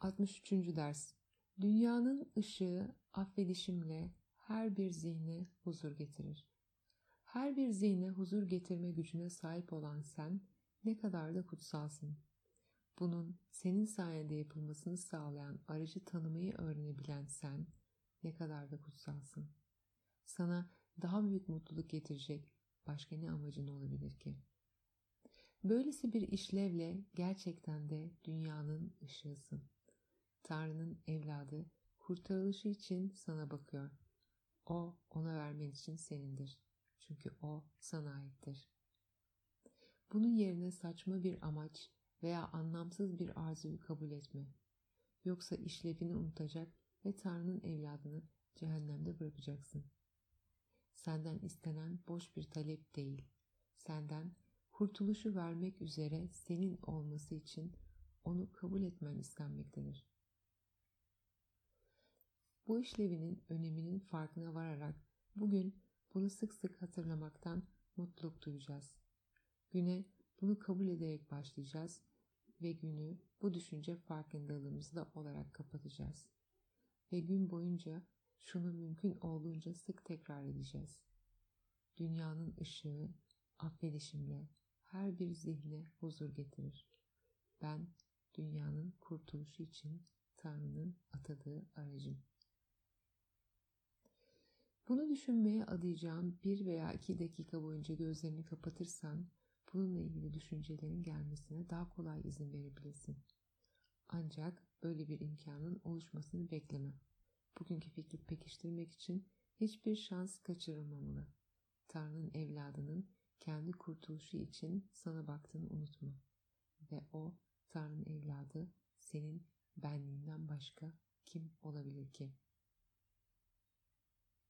63. Ders Dünyanın ışığı affedişimle her bir zihne huzur getirir. Her bir zihne huzur getirme gücüne sahip olan sen ne kadar da kutsalsın. Bunun senin sayende yapılmasını sağlayan aracı tanımayı öğrenebilen sen ne kadar da kutsalsın. Sana daha büyük mutluluk getirecek başka ne amacın olabilir ki? Böylesi bir işlevle gerçekten de dünyanın ışığısın. Tanrı'nın evladı kurtarılışı için sana bakıyor. O ona vermen için senindir. Çünkü o sana aittir. Bunun yerine saçma bir amaç veya anlamsız bir arzuyu kabul etme. Yoksa işlevini unutacak ve Tanrı'nın evladını cehennemde bırakacaksın. Senden istenen boş bir talep değil. Senden kurtuluşu vermek üzere senin olması için onu kabul etmen istenmektedir. Bu işlevinin öneminin farkına vararak bugün bunu sık sık hatırlamaktan mutluluk duyacağız. Güne bunu kabul ederek başlayacağız ve günü bu düşünce farkındalığımızda olarak kapatacağız. Ve gün boyunca şunu mümkün olduğunca sık tekrar edeceğiz. Dünyanın ışığı affedişimle her bir zihne huzur getirir. Ben dünyanın kurtuluşu için Tanrı'nın atadığı aracım. Bunu düşünmeye adayacağın bir veya iki dakika boyunca gözlerini kapatırsan bununla ilgili düşüncelerin gelmesine daha kolay izin verebilirsin. Ancak böyle bir imkanın oluşmasını bekleme. Bugünkü fikri pekiştirmek için hiçbir şans kaçırılmamalı. Tanrı'nın evladının kendi kurtuluşu için sana baktığını unutma. Ve o Tanrı'nın evladı senin benliğinden başka kim olabilir ki?